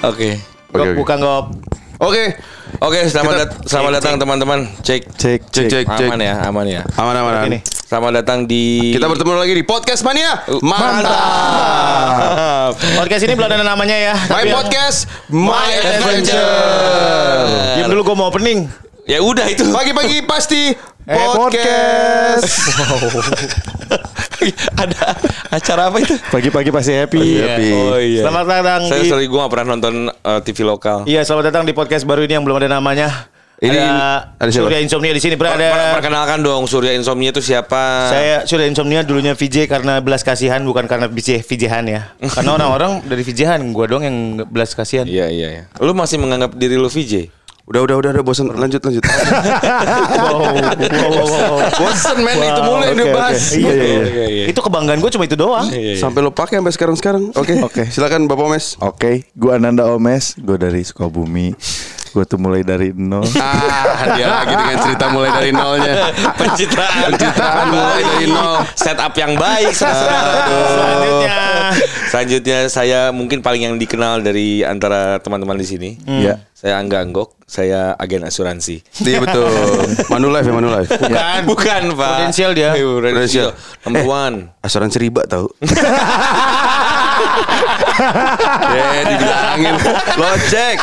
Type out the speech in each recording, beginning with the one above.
Oke. Oke. Bukan gop. Oke. Oke, selamat dat- selamat datang teman-teman. Cek. Cek, Cek cek cek. Aman ya, aman ya. Aman aman. aman. Ini. Selamat datang di Kita bertemu lagi di podcast mania. Mantap. Podcast ini belum ada namanya ya. My Tapi- podcast, My Adventure. Diam dulu gue mau opening. Ya udah itu. Pagi-pagi pasti Eh, podcast. Ada acara apa itu? Pagi-pagi pasti happy. Happy. Oh iya. Selamat datang Saya di sorry gue gak pernah nonton eh, TV lokal. Iya, selamat datang di podcast baru ini yang belum ada namanya. Ini- ada, ada? Surya Insomnia di sini Per- per- berada. Perkenalkan dong Surya Insomnia itu siapa? Saya Surya Insomnia dulunya VJ karena belas kasihan bukan karena VJ VJ-han ya. Karena orang-orang dari VJ-han, gua dong yang belas kasihan. Iya iya iya. Lu masih menganggap diri lu VJ? Udah udah udah udah bosan lanjut lanjut. Wow, wow, wow, wow. men itu Wow, yang oke, dibahas. oke. Iya, iya, iya. Itu kebanggaan gue cuma itu doang. Iya, iya. Sampai lo pakai sampai sekarang sekarang. Oke. Oke. Silakan Bapak Mes. Oke, gua Ananda Omes, gua dari Sukabumi. Gua tuh mulai dari nol. Ah, dia lagi dengan cerita mulai dari nolnya. Pencitraan. Pencitraan mulai dari nol. Setup yang baik. Selanjutnya. Selanjutnya saya mungkin paling yang dikenal dari antara teman-teman di sini. Iya. Saya Angga Anggok, saya agen asuransi. Iya betul. Manulife ya Manulife. Bukan. Bukan, Pak. Prudensial dia. Eh, Prudensial. Prudensial. Number one. Asuransi riba tahu. ya dibilangin lo cek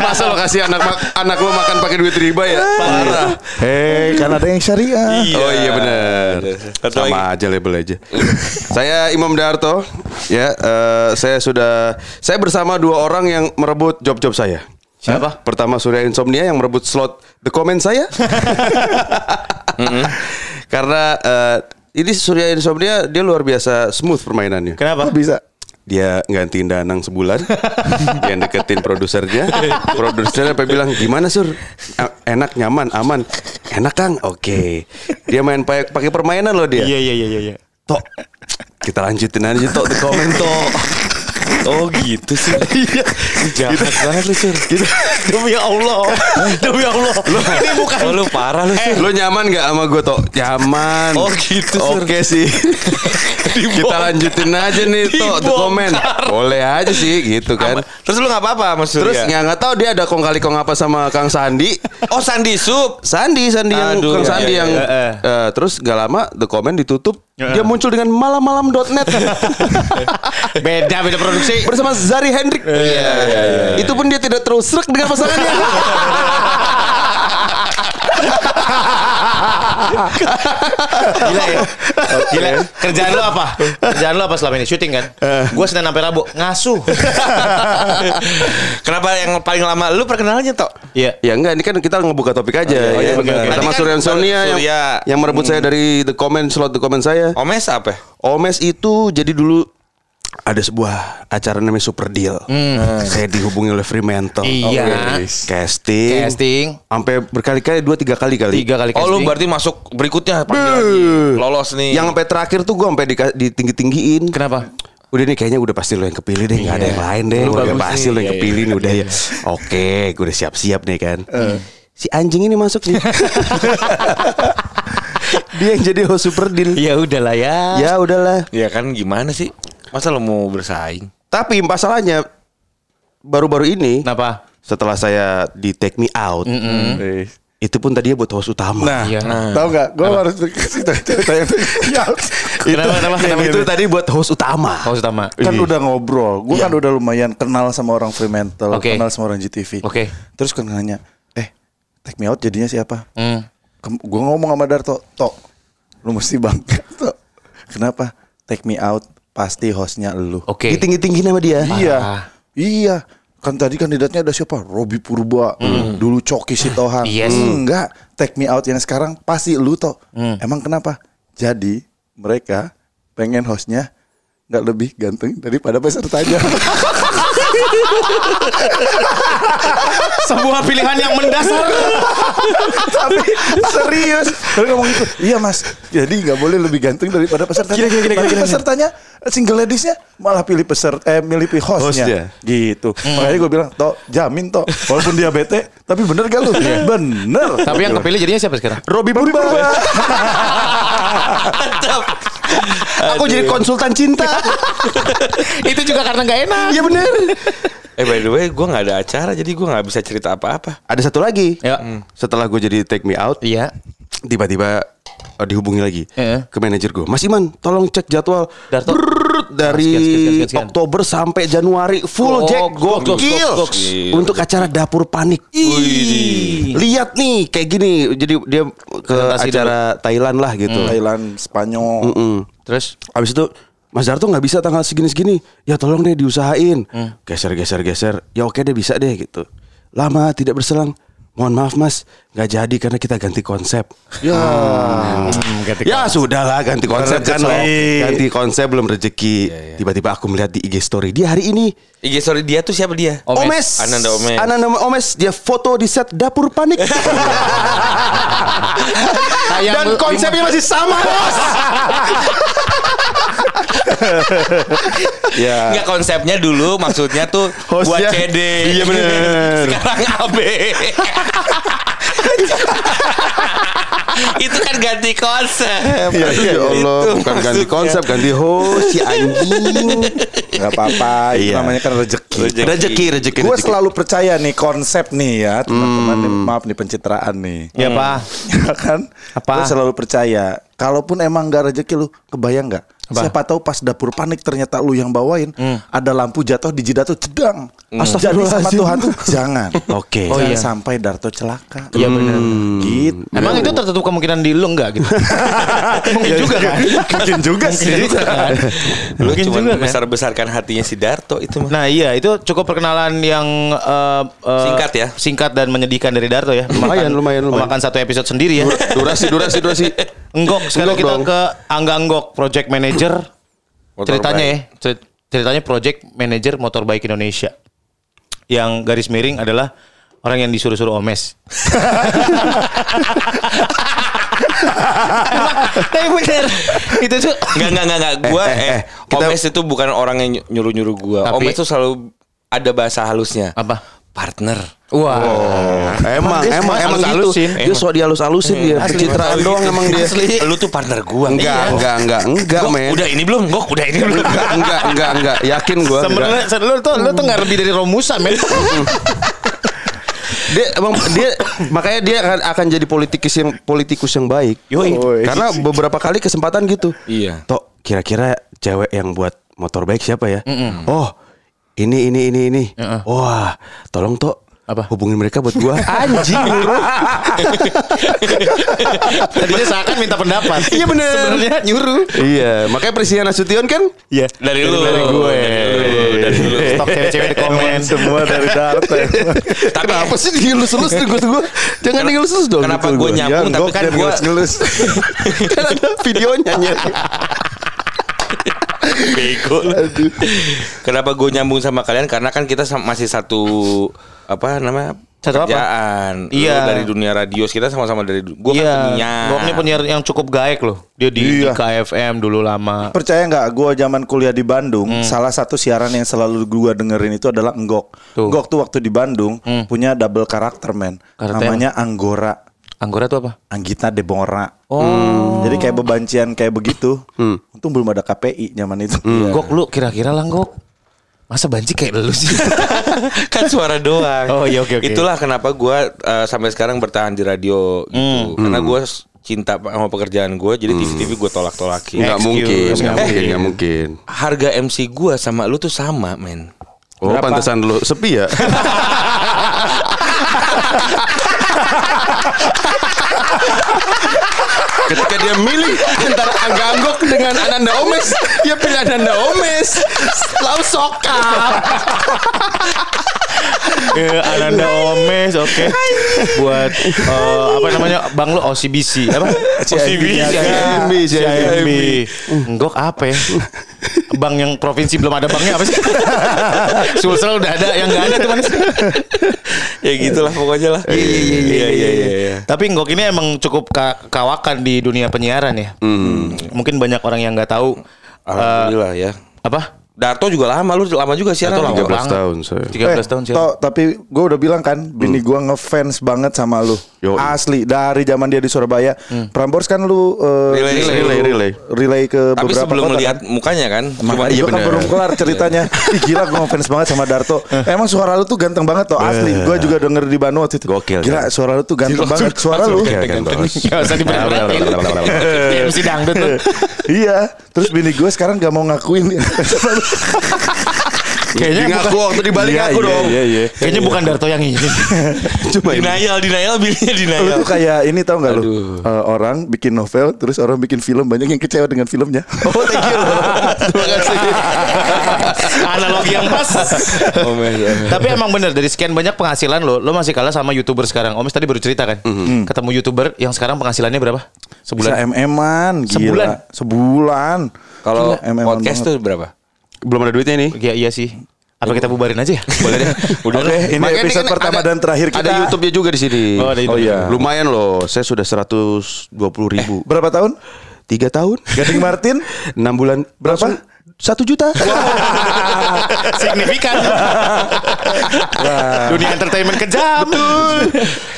masa lo kasih anak anak lo makan pakai duit riba ya parah Hei, kan ada yang syariah. oh iya benar lagi. sama aja label aja saya Imam Darto ya eh, saya sudah saya bersama dua orang yang merebut job-job saya Siapa? Pertama Surya Insomnia yang merebut slot The Comment saya. Karena eh, ini Surya Insomnia dia luar biasa smooth permainannya. Kenapa? Kok bisa? Dia gantiin Danang sebulan, dia deketin produsernya, produsernya sampai bilang gimana sur, E- enak nyaman aman, enak kang, oke. Dia main pakai permainan loh dia. Iya iya iya iya. Tok, kita lanjutin aja tok the comment tok. Oh gitu sih. Iya. Jahat banget lu, Sur. Gitu. Demi Allah. Demi Allah. Ini bukan Oh, lu parah lu, Sur. Lo nyaman gak sama gue tok? Nyaman. Oh, gitu, Sur. Oke sih. Kita lanjutin aja nih tok the comment. Boleh aja sih gitu kan. Terus lu gak apa-apa Mas Surya? Terus nggak nggak tahu dia ada kong kali kong apa sama Kang Sandi. Oh Sandi Sup. Sandi, Sandi yang Aduh, Kang iya, Sandi iya, yang eh, terus gak lama the comment ditutup. Iya. Dia muncul dengan malam-malam.net beda beda produksi. bersama Zari Hendrik. iya, Itu pun dia tidak terus serak dengan pasangannya. Gila ya. Gila. Kerjaan lu apa? Kerjaan lu apa selama ini? Syuting kan? Gua Senin sampai Rabu ngasuh. Kenapa yang paling lama lu perkenalannya tok? Iya. Ya enggak, ini kan kita ngebuka topik aja. Oh, iya, ya. oke. Pertama Tadi kan Surya Insomnia yang, yang merebut saya dari the comment slot the comment saya. Omes apa? Omes itu jadi dulu ada sebuah acara namanya Super Deal. Saya dihubungi oleh Fremantle. Iya. Oke. Casting. Casting. Sampai berkali-kali dua tiga kali kali. Tiga kali Oh lu casting. berarti masuk berikutnya panggil lagi. Lolos nih. Yang sampai terakhir tuh gue sampai di, ditinggi-tinggiin. Kenapa? Udah nih kayaknya udah pasti lo yang kepilih deh, nggak ada yang lain deh. Lu Udah pasti nih. lo yang Iya, kepilih nih udah ya. Oke, gue udah siap-siap nih kan. Si anjing ini masuk nih. Dia yang jadi host Super Deal. Ya udahlah ya. Ya udahlah. Ya kan gimana sih? Masa lu mau bersaing? Tapi masalahnya baru-baru ini Kenapa? setelah saya di Take Me Out, Eh, itu pun tadinya buat host utama. Nah, Iya. tahu nggak? Gue harus kasih tahu cerita yang ya, itu, Kenapa, kenapa, kenapa? itu tadi buat host utama. Host utama. kan udah ngobrol. Gue kan udah lumayan kenal sama orang Fremantle, Oke. kenal sama orang GTV. Oke. Terus kan nanya, eh, take me out jadinya siapa? Hmm. Gue ngomong sama Darto, Tok, lu mesti bangga, Tok. Kenapa? Take me out pasti hostnya lu. Oke. Ditinggi-tinggi nama dia. Iya, Ah. iya. Kan tadi kandidatnya ada siapa? Robi Purba, dulu Coki Sitohang. Yes. Enggak, take me out yang sekarang pasti lu Tok. Emang kenapa? Jadi mereka pengen hostnya nggak lebih ganteng daripada pesertanya. Sebuah pilihan yang mendasar. Tapi serius, mereka ngomong gitu. Iya mas, jadi nggak boleh lebih ganteng daripada pesertanya. Gila, Tapi gila, gila. pesertanya single ladiesnya malah pilih peserta, eh milih pilih hostnya. Hostnya. Gitu. Makanya gue bilang, toh jamin toh, walaupun dia bete, tapi bener gak lu? bener. Tapi yang kepilih jadinya siapa sekarang? Robi Purba. Aku jadi konsultan cinta. Itu juga karena nggak enak. Iya bener. Eh by the way, gue nggak ada acara, jadi gue nggak bisa cerita apa-apa. Ada satu lagi. Ya. Setelah gue jadi take me out, Iya. tiba-tiba eh, dihubungi lagi Iya. ke manajer gue. Mas Iman, tolong cek jadwal. Darto. Brrrr, dari Sekian, sekian, sekian, sekian. Oktober sampai Januari full Jack gok, gok, gokil gok, gok. untuk acara dapur panik. Lihat nih kayak gini. Jadi dia ke acara Thailand lah gitu. Thailand, Spanyol. Mm-mm. Terus Abis itu Mas Darto nggak bisa tanggal segini-segini. Ya tolong deh diusahain. Geser, geser, geser. Ya oke deh bisa deh gitu. Lama tidak berselang. Mohon maaf mas, nggak jadi karena kita ganti konsep. Ya, Hmm, ganti ya sudahlah ganti konsep kan. Ganti konsep belum rezeki. Tiba-tiba aku melihat di IG story dia hari ini. IG story dia tuh siapa dia? Omes. Omes. Ananda Omes. Ananda Omes. Dia foto di set dapur panik. Tayang Dan konsepnya masih sama bos. ya. Enggak konsepnya dulu maksudnya tuh buat Hostnya- CD. Iya, bener. Sekarang AB. itu kan ganti konsep. Ya, ya Allah, Itu bukan ganti konsep, ganti host si anjing. Gak apa-apa, itu Iya. namanya kan rezeki. Rezeki. Rezeki, rezeki, Gue selalu percaya nih konsep nih ya teman-teman nih, maaf nih pencitraan nih. Ya, Pak. Ya kan? Apa? Gue selalu percaya. Kalaupun emang gak rezeki lu, kebayang nggak? Apa? Siapa tahu pas dapur panik ternyata lu yang bawain, ada lampu jatuh di jidat tuh cedang. Jadi sama Astagfirullahaladzim. Tuhan tuh jangan. Oke. Oh, jangan iya. sampai Darto celaka. Iya benar. Gitu. Emang itu tertutup kemungkinan di lu enggak gitu? Mungkin juga kan? Mungkin juga sih. juga kan? Lu Mungkin cuma juga kan? besar-besarkan hatinya si Darto itu mah. Nah iya itu cukup perkenalan yang eh, eh, Singkat ya? Singkat dan menyedihkan dari Darto ya. Lumayan, lumayan, lumayan. Memakan satu episode sendiri ya. Durasi, durasi, durasi. Enggok sekarang Enggok kita dong. ke Angga Enggok Project Manager. Motorbike. ceritanya ya, cerit- ceritanya Project Manager Motorbike Indonesia. Yang garis miring adalah orang yang disuruh-suruh omes. Tapi bener itu tuh Enggak enggak enggak enggak. Gua Eh, eh, eh, eh, kita- Omes itu bukan orang yang nyuruh-nyuruh gua. Tapi- Omes itu selalu ada bahasa halusnya. apa? Partner. Wah. Emang, dia emang, semua emang gitu. halus-halusin. Dia sok dihalus-halusin dia. Pencitraan doang emang dia. Asli. Lu tuh partner gua. Enggak, Iya. enggak, enggak, enggak, men. udah ini belum? Gok, udah ini belum? Enggak, enggak, enggak, enggak. Yakin gua. Sebenarnya enggak. lu tuh lu tuh nggak lebih dari Romusa men. Dia emang dia makanya dia akan akan jadi politikus yang politikus yang baik. Yoi. Woi. Karena beberapa kali kesempatan gitu. Iya. Tok, kira-kira cewek yang buat motor baik siapa ya? Oh, ini ini ini ini. Wah, tolong Tok. Apa? Hubungin mereka buat gua. Anjing nyuruh. Tadinya seakan minta pendapat. Iya bener. Sebenarnya nyuruh. iya, makanya Prisian Nasution kan? Iya. Dari lu. Dari gue. Dari lu. Dari lu. Stok cewek-cewek di komen. Semua dari Darto. Tapi Kenapa sih digelus-gelus gue gua? Jangan digelus-gelus dong. Kenapa gue gua. nyambung Ya, tapi kan dan gue kan ada videonya. bego. Kenapa gue nyambung sama kalian? Karena kan kita masih satu apa namanya Satu apa? pekerjaan. Lu Iya. dari dunia radio kita sama-sama dari gue Iya. kan penyiar. Gok ini penyiar yang cukup gaek loh. Dia di, di Iya. KFM dulu lama. Percaya nggak? Gue zaman kuliah di Bandung, Hmm. salah satu siaran yang selalu gue dengerin itu adalah Enggok. Tuh. Hmm. Enggok tuh waktu di Bandung punya double karakter man, Karakter namanya Anggora, Anggora tuh apa? Anggita Debora. Oh. Jadi kayak bebancian kayak begitu. Untung belum ada KPI zaman itu. Gok lu kira-kira lah Gok. Masa banci kayak lu sih? kan suara doang. Oh, iya, oke, oke. Itulah kenapa gue uh, sampai sekarang bertahan di radio gitu. Karena gue cinta sama pekerjaan gue, jadi TV-TV gue tolak-tolakin. Enggak Excuse, mungkin, nggak enggak mungkin, mungkin. enggak mungkin. Harga MC gue sama lu tuh sama, men. Oh, pantesan lu sepi ya? Ketika dia milih antara Angga Anggok dengan Ananda Omes, dia pilih Ananda Omes. Lalu sokap. Eh, Ananda Omes, oke. Buat eh, apa namanya? Bang lu OCBC apa? CIMB. CIMB, CIMB. Enggak apa ya? Bank yang provinsi belum ada banknya apa sih? Sulsel udah ada, yang nggak ada tuh mana sih? ya gitulah pokoknya lah. Iya iya iya iya iya. Tapi Nggok ini emang cukup ka- kawakan di dunia penyiaran ya. Mungkin banyak orang yang nggak tahu. eh, Alhamdulillah ya. apa? Darto juga lama, lu lama juga sih. Darto lama 13 banget. tahun saya. 13 tahun sih. Eh, Toh, tapi gue udah bilang kan, bini gue ngefans banget sama lu. Yoi. Asli dari zaman dia di Surabaya. Prambors kan lu eh, Relay, disuruh relay, relay. relay ke Tapi beberapa sebelum kota melihat kan. mukanya kan, cuma Makanya iya kan belum kelar ceritanya. Ih gila gue ngefans banget sama Darto. Emang suara lu tuh ganteng banget toh asli. Gue juga denger di Bandung waktu itu. Gokil, Gila kan? suara lu tuh ganteng banget. Suara lu. Iya bos. Gak usah diberat-beratin. Dia mesti dangdut tuh. iya. Terus bini gue sekarang gak mau ngakuin. Kayaknya Dia ngaku waktu di balik Iya, aku iya, dong. Iya iya. Kayaknya bukan Darto yang ini. Cuma ini. denial, denial, bilnya Lu denial. tuh kayak ini tau gak lu Eh, Orang bikin novel Terus orang bikin film Banyak yang kecewa dengan filmnya Oh thank you. Terima kasih. Analogi yang pas. Oh, men, ya. Tapi emang bener dari sekian banyak penghasilan lo, lo masih kalah sama youtuber sekarang. Omis tadi baru cerita kan, ketemu youtuber yang sekarang penghasilannya berapa? Bisa Sebulan. MM-an gila. Sebulan? Sebulan Kalau MM-an podcast tuh berapa? Belum ada duitnya nih. Iya iya sih. Apa kita bubarin aja ya? Boleh deh. Udah Oke ini Makanya episode kan pertama ada- dan terakhir kita Ada YouTube-nya juga di sini. Oh, ada Oh iya Lumayan loh. Saya sudah 120 ribu. Berapa tahun? Tiga tahun. Gading Martin Enam bulan. Berapa? Satu juta. Signifikan. Dunia entertainment kejam.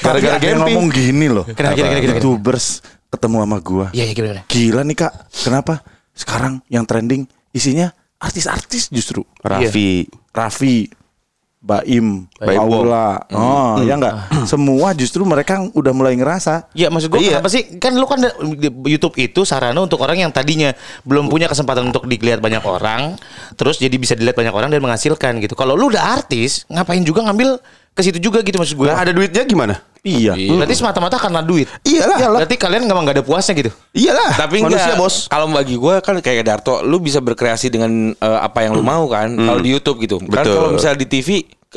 Gara-gara ada yang camping. ngomong gini loh Kenapa, kenapa, kenapa, kenapa? Youtubers ketemu sama gua Iya iya gimana? Gila nih kak Kenapa? Sekarang yang trending Isinya artis-artis justru. Raffi. Raffi Baim, Baim Paula, oh ya enggak, semua justru mereka udah mulai ngerasa. Iya maksud gue Iya. kenapa sih? Kan lu kan YouTube itu sarana untuk orang yang tadinya belum punya kesempatan untuk dilihat banyak orang terus jadi bisa dilihat banyak orang dan menghasilkan gitu. Kalau lu udah artis ngapain juga ngambil ke situ juga gitu maksud gue. Nah, ada duitnya gimana? iya, Berarti semata-mata karena duit. Iyalah. Berarti kalian memang gak ada puasnya gitu. Iyalah. Tapi manusia enggak, bos. Kalau bagi gue kan kayak Darto, lu bisa berkreasi dengan eh, apa yang lu mau kan. Kalau di YouTube gitu. Kan Betul. kalau misalnya di TV,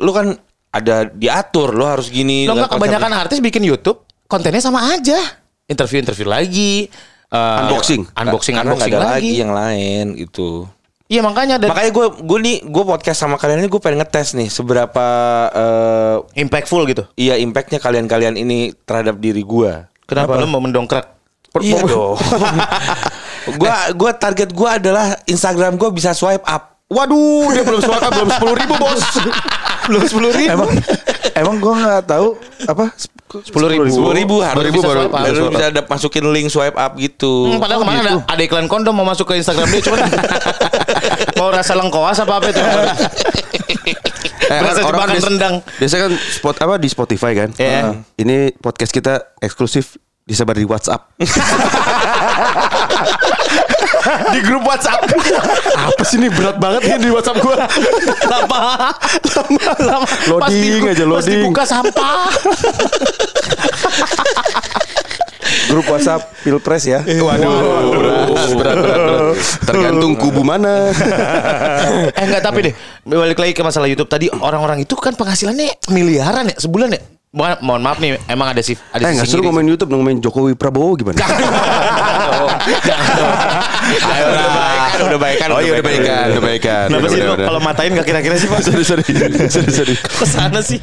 lu kan ada diatur, lu harus gini. Lo nggak kebanyakan artis bikin YouTube kontennya sama aja. Interview-interview lagi. eh, Unboxing. Unboxing, unboxing ada lagi. lagi yang lain itu. Iya makanya dan Makanya gue gue nih gue podcast sama kalian ini gue pengen ngetes nih seberapa eh, impactful gitu. iya impactnya kalian-kalian ini terhadap diri gue. Kenapa, lu mau mendongkrak? Iya dong. gua gua target gua adalah Instagram gua bisa swipe up. Waduh, dia belum suara belum sepuluh ribu bos. Belum sepuluh ribu. emang emang gue nggak tahu apa Sepuluh ribu. Sepuluh ribu harus ribu bisa baru- swipe up. baru bisa ada masukin link swipe up gitu. Hmm, padahal kemarin ada, ada iklan kondom mau masuk ke Instagram dia cuman mau rasa lengkoas apa apa itu. Eh, Berasa orang jebakan biasa- rendang. Biasanya kan spot apa di Spotify kan. Iya. Nah, Ini podcast kita eksklusif disebar di WhatsApp. Di grup WhatsApp. Apa sih ini berat banget nih di WhatsApp gua. lama, lama, lama. Pas Loading aja, Pas loading. dibuka sampah. grup WhatsApp pilpres ya Waduh, berat, berat, berat, berat. Tergantung kubu mana. eh enggak tapi deh balik lagi ke masalah YouTube tadi orang-orang itu kan penghasilannya miliaran ya sebulan ya. Mo- mohon maaf nih emang ada sih ada Eh sisi seru ngiri. ngomongin YouTube ngomongin Jokowi Prabowo gimana? Ayo udah baik kan, udah baik kan. Oh iya udah baikan. Kenapa Udah, sih udah, lo udah. kalau matain gak kira-kira sih Pak? Sorry, sorry. Sorry, sorry. Ke sana sih.